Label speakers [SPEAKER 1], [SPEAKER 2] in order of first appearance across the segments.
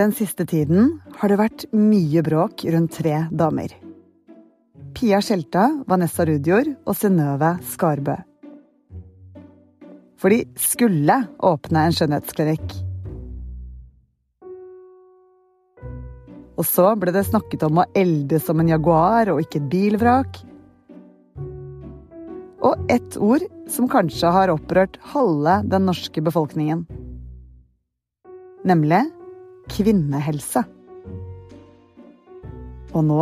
[SPEAKER 1] Den siste tiden har det vært mye bråk rundt tre damer. Pia Skjelta, Vanessa Rudjord og Synnøve Skarbø. For de skulle åpne en skjønnhetsklinikk. Og så ble det snakket om å elde som en jaguar og ikke et bilvrak. Og ett ord som kanskje har opprørt halve den norske befolkningen. Nemlig kvinnehelse. Og nå,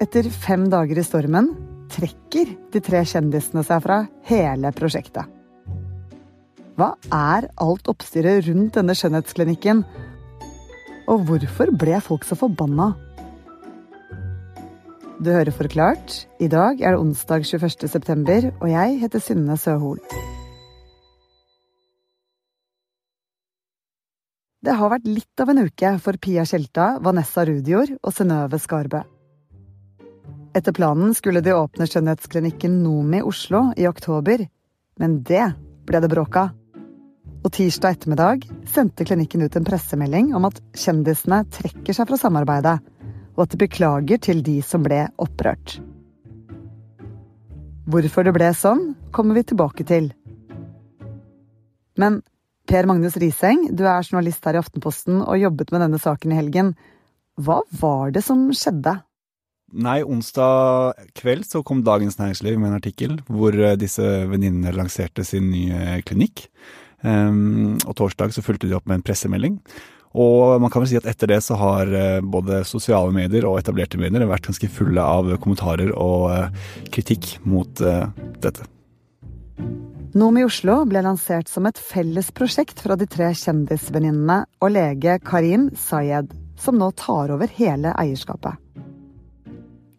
[SPEAKER 1] etter fem dager i stormen, trekker de tre kjendisene seg fra hele prosjektet. Hva er alt oppstyret rundt denne skjønnhetsklinikken? Og hvorfor ble folk så forbanna? Du hører Forklart. I dag er det onsdag 21. september, og jeg heter Synne Søhol. Det har vært litt av en uke for Pia Tjelta, Vanessa Rudjord og Synnøve Skarbø. Etter planen skulle de åpne skjønnhetsklinikken Nomi Oslo i oktober, men det ble det bråk av. Og tirsdag ettermiddag sendte klinikken ut en pressemelding om at kjendisene trekker seg fra samarbeidet, og at de beklager til de som ble opprørt. Hvorfor det ble sånn, kommer vi tilbake til. Men Per Magnus Riseng, du er journalist her i Aftenposten og jobbet med denne saken i helgen. Hva var det som skjedde?
[SPEAKER 2] Nei, onsdag kveld så kom Dagens Næringsliv med en artikkel hvor eh, disse venninnene lanserte sin nye klinikk. Um, og torsdag så fulgte de opp med en pressemelding. Og man kan vel si at etter det så har eh, både sosiale medier og etablerte medier vært ganske fulle av kommentarer og eh, kritikk mot uh, dette.
[SPEAKER 1] i Oslo ble lansert som et felles prosjekt fra de tre kjendisvenninnene og lege Karim Sayed, som nå tar over hele eierskapet.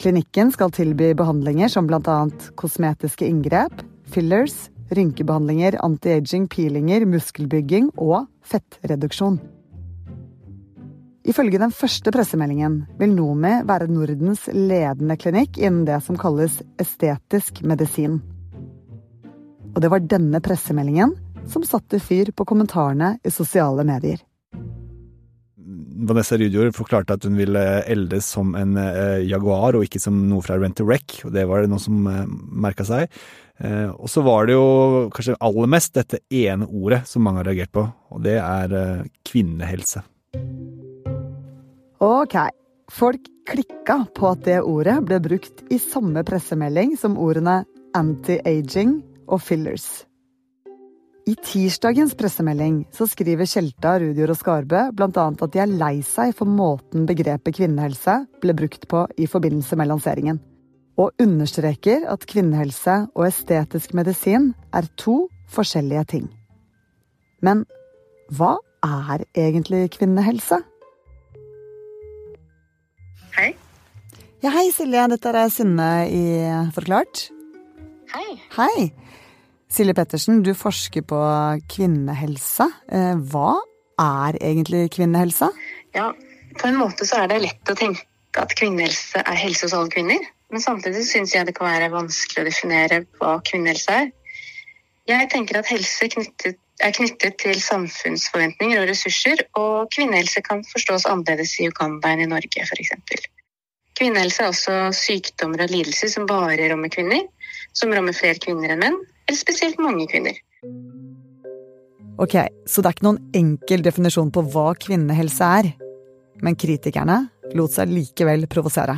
[SPEAKER 1] Klinikken skal tilby behandlinger som bl.a. kosmetiske inngrep, fillers, rynkebehandlinger, anti-aging, peelinger, muskelbygging og fettreduksjon. Ifølge den første pressemeldingen vil Nomi være Nordens ledende klinikk innen det som kalles estetisk medisin. Og det var denne pressemeldingen som satte fyr på kommentarene i sosiale medier.
[SPEAKER 2] Vanessa Rudjord forklarte at hun ville eldes som en eh, jaguar og ikke som noe fra Rent a Wreck, og det var det noen som eh, merka seg. Eh, og så var det jo kanskje aller mest dette ene ordet som mange har reagert på, og det er eh, kvinnehelse.
[SPEAKER 1] Ok, folk klikka på at det ordet ble brukt i samme pressemelding som ordene anti-aging og fillers. I tirsdagens pressemelding så skriver Tjelta, Rudior og Skarbø bl.a. at de er lei seg for måten begrepet kvinnehelse ble brukt på i forbindelse med lanseringen, og understreker at kvinnehelse og estetisk medisin er to forskjellige ting. Men hva er egentlig kvinnehelse?
[SPEAKER 3] Hei.
[SPEAKER 1] Ja, hei Silje. Dette er Synne i Forklart.
[SPEAKER 3] Hei.
[SPEAKER 1] Hei. Silje Pettersen, du forsker på kvinnehelse. Eh, hva er egentlig kvinnehelse?
[SPEAKER 3] Ja, på en måte så er det lett å tenke at kvinnehelse er helse hos alle kvinner. Men samtidig syns jeg det kan være vanskelig å definere hva kvinnehelse er. Jeg tenker at helse knyttet, er knyttet til samfunnsforventninger og ressurser, og kvinnehelse kan forstås annerledes i Uganda enn i Norge f.eks. Kvinnehelse er også sykdommer og lidelser som bare rommer kvinner, som rammer flere kvinner enn menn, eller spesielt mange kvinner.
[SPEAKER 1] Ok, så det er ikke noen enkel definisjon på hva kvinnehelse er. Men kritikerne lot seg likevel provosere.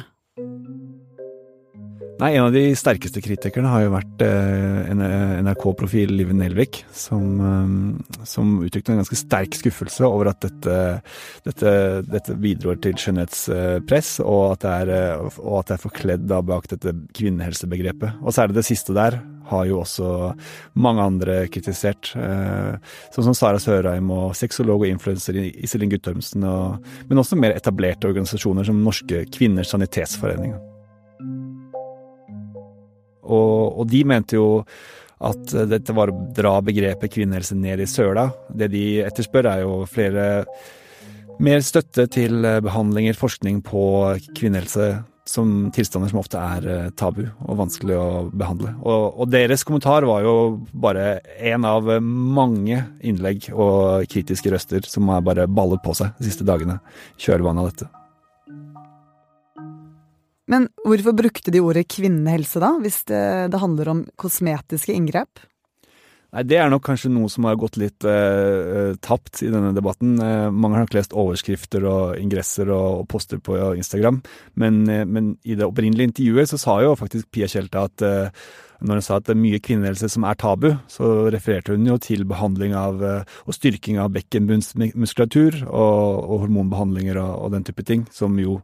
[SPEAKER 2] Nei, En av de sterkeste kritikerne har jo vært eh, NRK-profil Liv Nelvik, som, eh, som, uttrykte en ganske sterk skuffelse over at dette, dette, dette bidrar til skjønnhetspress, og at det er, eh, og at det er forkledd da bak dette kvinnehelsebegrepet. Og særlig det siste der har jo også mange andre kritisert. Sånn som Sara Sørheim og sexolog og influenser Iselin Guttormsen, og, men også mer etablerte organisasjoner som Norske Kvinners Sanitetsforening. Og, og, de mente jo at dette var å dra begrepet kvinnehelse ned i søla. Det de etterspør, er jo flere Mer støtte til behandlinger, forskning på kvinnehelse som tilstander som ofte er eh, tabu og vanskelig å behandle. Og, og deres kommentar var jo bare én av mange innlegg og kritiske røster som har bare ballet på seg de siste dagene i kjølvannet av dette.
[SPEAKER 1] Men hvorfor brukte de ordet kvinnehelse da, hvis det, det handler om kosmetiske inngrep?
[SPEAKER 2] Nei, Det er nok kanskje noe som har gått litt eh, tapt i denne debatten. Eh, mange har nok lest overskrifter og ingresser og, og poster på Instagram, men, eh, men, i det opprinnelige intervjuet så sa jo faktisk Pia Tjelta at eh, når hun sa at det er mye kvinnehelse som er tabu, så refererte hun jo til behandling av eh, og styrking av bekkenbunnsmuskulatur og, og hormonbehandlinger og, og, den type ting, som jo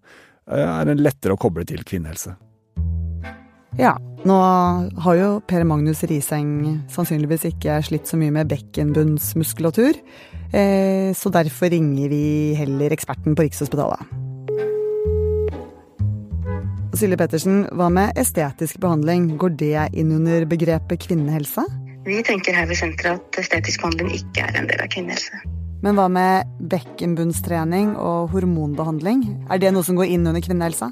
[SPEAKER 2] eh, en lettere å koble til kvinnehelse.
[SPEAKER 1] Ja, nå har jo Per Magnus Riseng sannsynligvis ikke slitt så mye med bekkenbunnsmuskulatur, eh, så derfor ringer vi heller eksperten på Rikshospitalet. Silje Pettersen, hva med estetisk behandling, går det inn under begrepet kvinnehelse?
[SPEAKER 3] Vi tenker her ved senteret at estetisk behandling ikke er en del av kvinnehelse.
[SPEAKER 1] Men hva med bekkenbunnstrening og hormonbehandling, er det noe som går inn under kvinnehelse?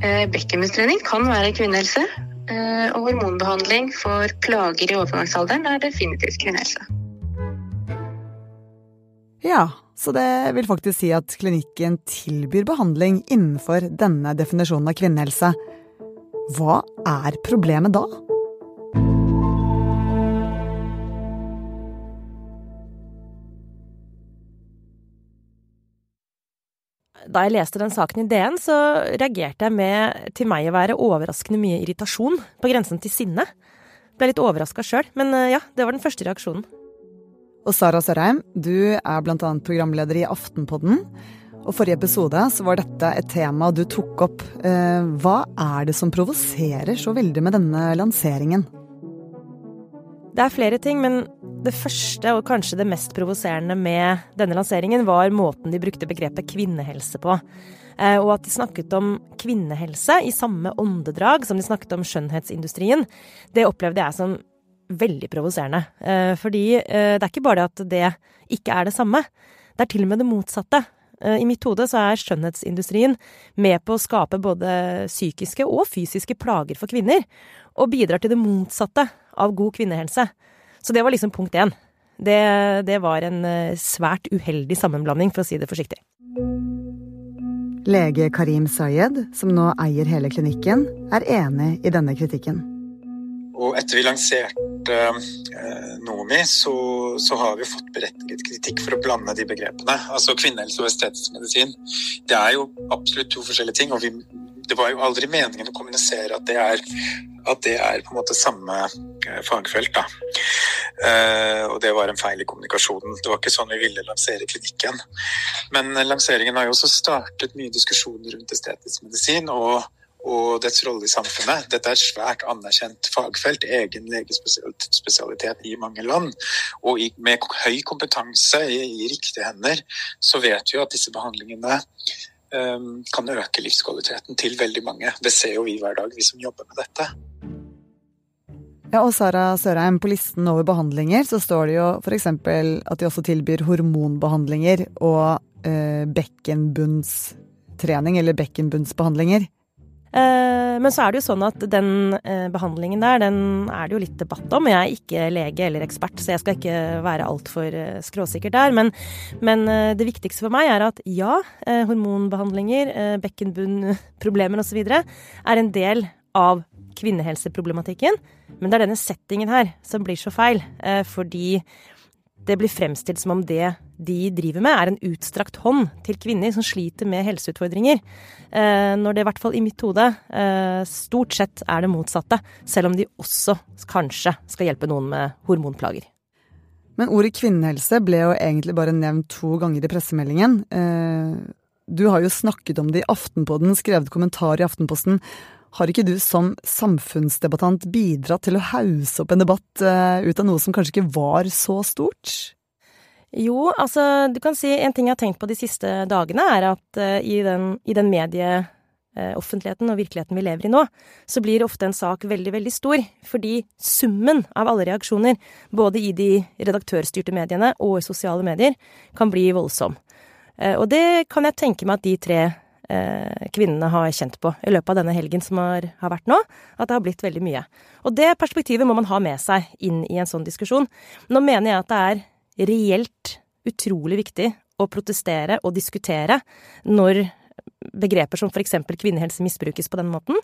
[SPEAKER 3] Eh, bekkenbunnstrening kan være kvinnehelse. Eh, og hormonbehandling for plager i overgangsalderen er definitivt kvinnehelse.
[SPEAKER 1] Ja, så det vil faktisk si at klinikken tilbyr behandling innenfor denne definisjonen av kvinnehelse. Hva er problemet da?
[SPEAKER 4] Da jeg leste den saken i DN, så reagerte jeg med til meg å være overraskende mye irritasjon, på grensen til sinne. Ble litt overraska sjøl, men eh, ja, det var den første reaksjonen.
[SPEAKER 1] Og Sara Sørheim, du er annet programleder i Aftenpodden. Og forrige episode så var dette et tema du tok opp. Eh, hva er det som provoserer så veldig med denne lanseringen?
[SPEAKER 4] Det er flere ting, men det første og kanskje det mest provoserende med denne lanseringen var måten de brukte begrepet kvinnehelse på. Eh, og at de snakket om kvinnehelse i samme åndedrag som de snakket om skjønnhetsindustrien, det opplevde jeg som veldig provoserende. Eh, fordi eh, det er ikke bare det at det ikke er det samme, det er til og med det motsatte. I mitt hode så er skjønnhetsindustrien med på å skape både psykiske og fysiske plager for kvinner, og bidrar til det motsatte av god kvinnehelse. Så det var liksom punkt én. Det, det var en eh, svært uheldig sammenblanding, for å si det forsiktig.
[SPEAKER 1] Lege Karim Sayed, som nå eier hele klinikken, er enig i denne kritikken.
[SPEAKER 5] Og etter vi lanserte eh, Nomi, så, så, har vi fått berettiget kritikk for å blande de begrepene. Altså kvinnehelse og estetisk medisin. Det er jo absolutt to forskjellige ting. og vi, det var jo aldri meningen å kommunisere at det er at det er på en måte samme eh, fagfelt. Da. Uh, og det var en feil i kommunikasjonen. Det var ikke sånn vi ville lansere klinikken. Men lanseringen har jo også startet mye diskusjoner rundt estetisk medisin og, og dets rolle i samfunnet. Dette er et svært anerkjent fagfelt, egen legespesialitet i mange land. Og med høy kompetanse i, i riktige hender, så vet vi jo at disse behandlingene kan øke livskvaliteten til veldig mange. Det ser jo vi hver dag, vi som jobber med dette.
[SPEAKER 1] Ja, og Sara Sørheim, på listen over behandlinger så står det jo f.eks. at de også tilbyr hormonbehandlinger og eh, bekkenbunnstrening, eller bekkenbunnsbehandlinger.
[SPEAKER 4] Eh, men så er det jo sånn at den eh, behandlingen der, den er det jo litt debatt om. Jeg er ikke lege eller ekspert, så jeg skal ikke være altfor eh, skråsikker der. Men, men det viktigste for meg er at ja, eh, hormonbehandlinger, eh, bekkenbunnproblemer osv. er en del av kvinnehelseproblematikken. Men det er denne settingen her som blir så feil, eh, fordi det blir fremstilt som om det de driver med, er en utstrakt hånd til kvinner som sliter med helseutfordringer. Eh, når det i hvert fall i mitt hode eh, stort sett er det motsatte, selv om de også kanskje skal hjelpe noen med hormonplager.
[SPEAKER 1] Men ordet kvinnehelse ble jo egentlig bare nevnt to ganger i pressemeldingen. Du har jo snakket om det i Aftenpodden, skrevet kommentar i Aftenposten. Har ikke du som samfunnsdebattant bidratt til å hause opp en debatt uh, ut av noe som kanskje ikke var så stort?
[SPEAKER 4] Jo, altså du kan si en ting jeg har tenkt på de siste dagene, er at uh, i den, den medieoffentligheten uh, og virkeligheten vi lever i nå, så blir ofte en sak veldig, veldig stor. Fordi summen av alle reaksjoner, både i de redaktørstyrte mediene og i sosiale medier, kan bli voldsom. Og det kan jeg tenke meg at de tre eh, kvinnene har kjent på i løpet av denne helgen som har, har, vært nå. At det har blitt veldig mye. Og det perspektivet må man ha med seg inn i en sånn diskusjon. Nå mener jeg at det er reelt utrolig viktig å protestere og diskutere når begreper som f.eks. kvinnehelse misbrukes på den måten.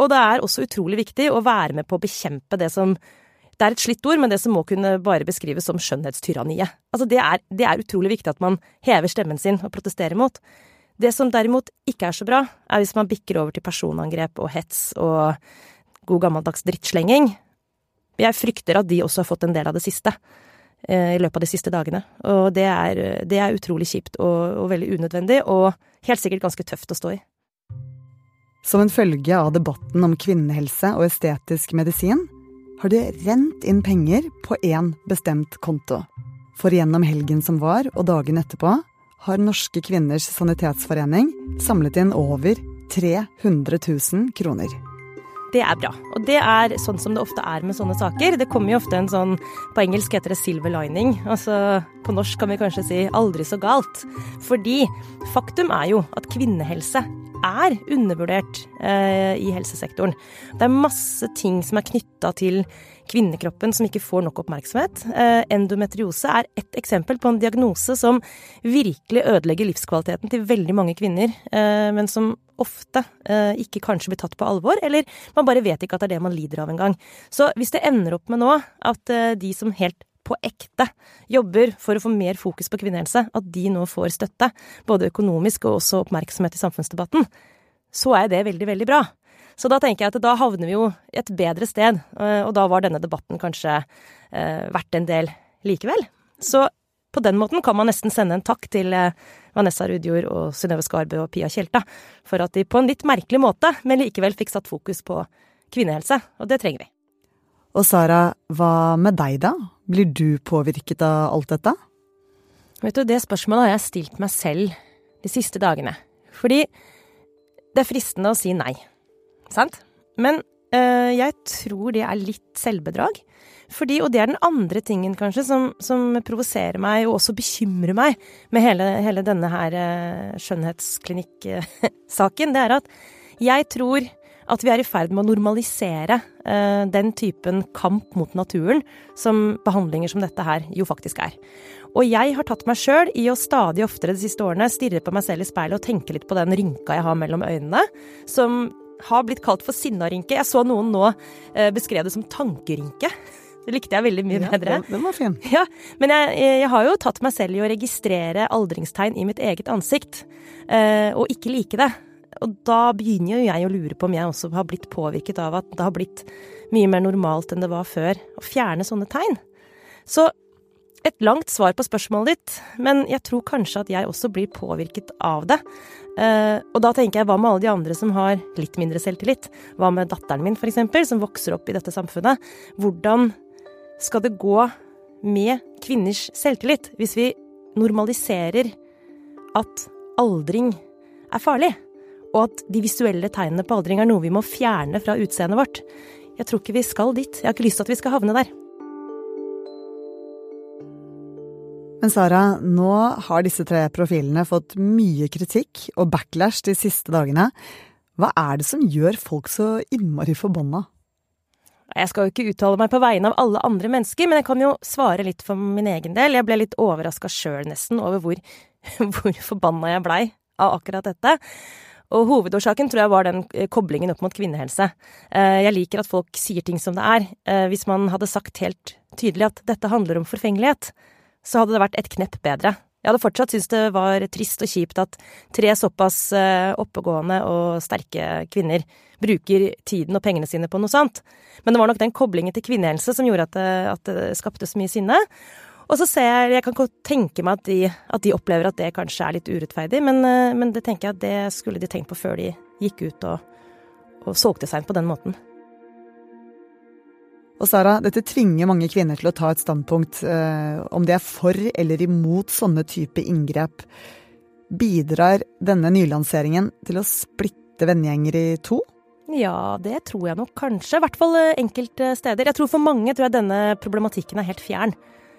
[SPEAKER 4] Og det er også utrolig viktig å være med på å bekjempe det som det er et slitt ord, men det som må kunne bare beskrives som skjønnhetstyranniet. Altså det det er utrolig viktig at man hever stemmen sin og protesterer mot. Det som derimot ikke er så bra, er hvis man bikker over til personangrep og hets og god gammeldags drittslenging. Jeg frykter at de også har fått en del av det siste eh, i løpet av de siste dagene. Og det er, det er utrolig kjipt og, og veldig unødvendig, og helt sikkert ganske tøft å stå i.
[SPEAKER 1] Som en følge av debatten om kvinnehelse og estetisk medisin har det rent inn penger på én bestemt konto. For gjennom helgen som var, og dagen etterpå, har Norske kvinners sanitetsforening samlet inn over 300 000 kroner.
[SPEAKER 4] Det er bra. Og det er sånn som det ofte er med sånne saker. Det kommer jo ofte en sånn På engelsk heter det 'silver lining'. Altså på norsk kan vi kanskje si 'aldri så galt'. Fordi faktum er jo at kvinnehelse er undervurdert eh, i helsesektoren. Det er masse ting som er knytta til kvinnekroppen som ikke får nok oppmerksomhet. Eh, endometriose er ett eksempel på en diagnose som virkelig ødelegger livskvaliteten til veldig mange kvinner, eh, men som ofte eh, ikke kanskje blir tatt på alvor, eller man bare vet ikke at det er det man lider av engang. Så hvis det ender opp med nå at de som helt på ekte jobber for å få mer fokus på kvinnehelse, at de nå får støtte, både økonomisk og også oppmerksomhet i samfunnsdebatten, så er det veldig, veldig bra. Så da tenker jeg at da havner vi jo et bedre sted, eh, og da var denne debatten kanskje eh, verdt en del likevel. Så på den måten kan man nesten sende en takk til eh, Vanessa Rudjord og Synnøve Skarbø og Pia Tjelta for at de på en litt merkelig måte, men likevel fikk satt fokus på kvinnehelse, og det trenger vi.
[SPEAKER 1] Og Sara, hva med deg da? Blir du påvirket av alt dette?
[SPEAKER 4] Vet du, det spørsmålet har jeg stilt meg selv de siste dagene. Fordi det er fristende å si nei, sant? Men øh, jeg tror det er litt selvbedrag. Fordi, og det er den andre tingen kanskje som, som provoserer meg, og også bekymrer meg med hele, hele denne her øh, skjønnhetsklinikksaken, det er at jeg tror at vi er i ferd med å normalisere eh, den typen kamp mot naturen som behandlinger som dette her jo faktisk er. Og jeg har tatt meg sjøl i å stadig oftere de siste årene stirre på meg selv i speilet og tenke litt på den rynka jeg har mellom øynene, som har blitt kalt for sinnarynke. Jeg så noen nå beskrevet beskrev det som tankerynke. Det likte jeg veldig mye ja, bedre.
[SPEAKER 1] Den, den var fin.
[SPEAKER 4] Ja, Men jeg, jeg, har jo tatt meg selv i å registrere aldringstegn i mitt eget ansikt, eh, og ikke like det. Og da begynner jo jeg å lure på om jeg også har blitt påvirket av at det har blitt mye mer normalt enn det var før, å fjerne sånne tegn. Så et langt svar på spørsmålet ditt, men jeg tror kanskje at jeg også blir påvirket av det. Uh, og da tenker jeg, hva med alle de andre som har litt mindre selvtillit? Hva med datteren min, eksempel, som vokser opp i dette samfunnet? Hvordan skal det gå med kvinners selvtillit hvis vi normaliserer at aldring er farlig? og at de visuelle tegnene på aldring er noe vi må fjerne fra utseendet vårt. Jeg tror ikke vi skal dit. Jeg har ikke lyst til at vi skal havne der.
[SPEAKER 1] Men Sara, nå har disse tre profilene fått mye kritikk og backlash de siste dagene. Hva er det som gjør folk så innmari forbanna?
[SPEAKER 4] Jeg skal jo ikke uttale meg på vegne av alle andre mennesker, men jeg kan jo svare litt for min egen del. Jeg ble litt overraska sjøl nesten over hvor, hvor forbanna jeg blei av akkurat dette. Og hovedårsaken tror jeg var den eh, koblingen opp mot kvinnehelse. Eh, jeg liker at folk sier ting som det er. Eh, hvis man hadde sagt helt tydelig at dette handler om forfengelighet, så hadde det vært et knepp bedre. Jeg hadde fortsatt syntes det var trist og kjipt at tre såpass oppegående og sterke kvinner bruker tiden og pengene sine på noe sånt. Men det var nok den koblingen til kvinnehelse som gjorde at det, at det skapte så mye sinne. Og så ser jeg Jeg kan tenke meg at de, at de, opplever at det kanskje er litt urettferdig, men, eh, men, det tenker jeg at det skulle de tenkt på før de gikk ut og, og solgte seg inn på den måten.
[SPEAKER 1] Og Sara, dette tvinger mange kvinner til å ta et standpunkt, eh, om de er for eller imot sånne type inngrep. Bidrar denne nylanseringen til å splitte vennegjenger i to?
[SPEAKER 4] Ja, det tror jeg nok kanskje. I hvert fall eh, enkelte steder. Jeg tror for mange tror jeg denne problematikken er helt fjern.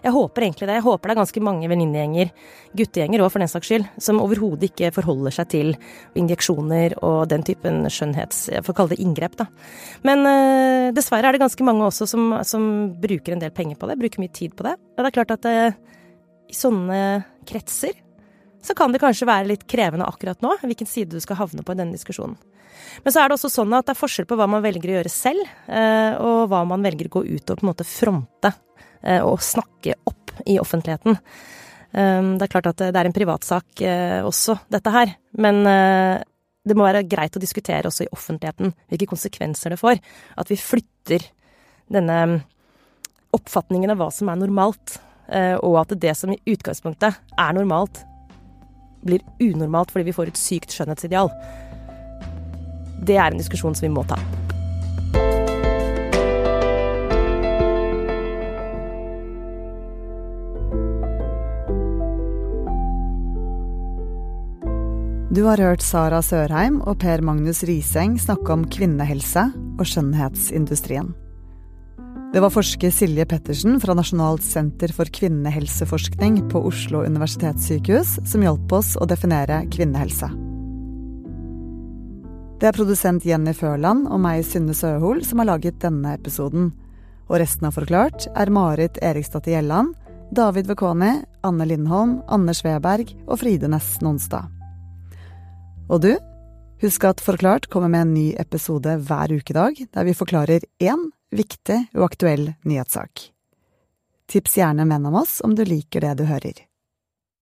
[SPEAKER 4] Jeg håper egentlig det. Jeg håper det er ganske mange venninnegjenger, guttegjenger òg for den saks skyld, som overhodet ikke forholder seg til injeksjoner og den typen skjønnhets... Jeg får kalle det inngrep, da. Men uh, dessverre er det ganske mange også som, som, bruker en del penger på det, bruker mye tid på det. Og det er klart at uh, i sånne kretser så kan det kanskje være litt krevende akkurat nå, hvilken side du skal havne på i denne diskusjonen. Men så er det også sånn at det er forskjell på hva man velger å gjøre selv, uh, og hva man velger å gå ut og på en måte fronte og snakke opp i offentligheten. Det er klart at det er en privatsak også, dette her. Men det må være greit å diskutere også i offentligheten hvilke konsekvenser det får. At vi flytter denne oppfatningen av hva som er normalt, og at det som i utgangspunktet er normalt, blir unormalt fordi vi får et sykt skjønnhetsideal. Det er en diskusjon som vi må ta.
[SPEAKER 1] Du har hørt Sara Sørheim og Per Magnus Riseng snakke om kvinnehelse og skjønnhetsindustrien. Det var forsker Silje Pettersen fra Nasjonalt senter for kvinnehelseforskning på Oslo universitetssykehus som hjalp oss å definere kvinnehelse. Det er produsent Jenny Førland og meg, Synne Søhol, som har laget denne episoden. Og resten av Forklart er Marit Eriksdatter Gjelland, David Vekoni, Anne Lindholm, Anders Weberg og Fride Næss Nonstad. Og du, husk at Forklart kommer med en ny episode hver ukedag, der vi forklarer én viktig og aktuell nyhetssak. Tips gjerne menn om oss om du liker det du hører.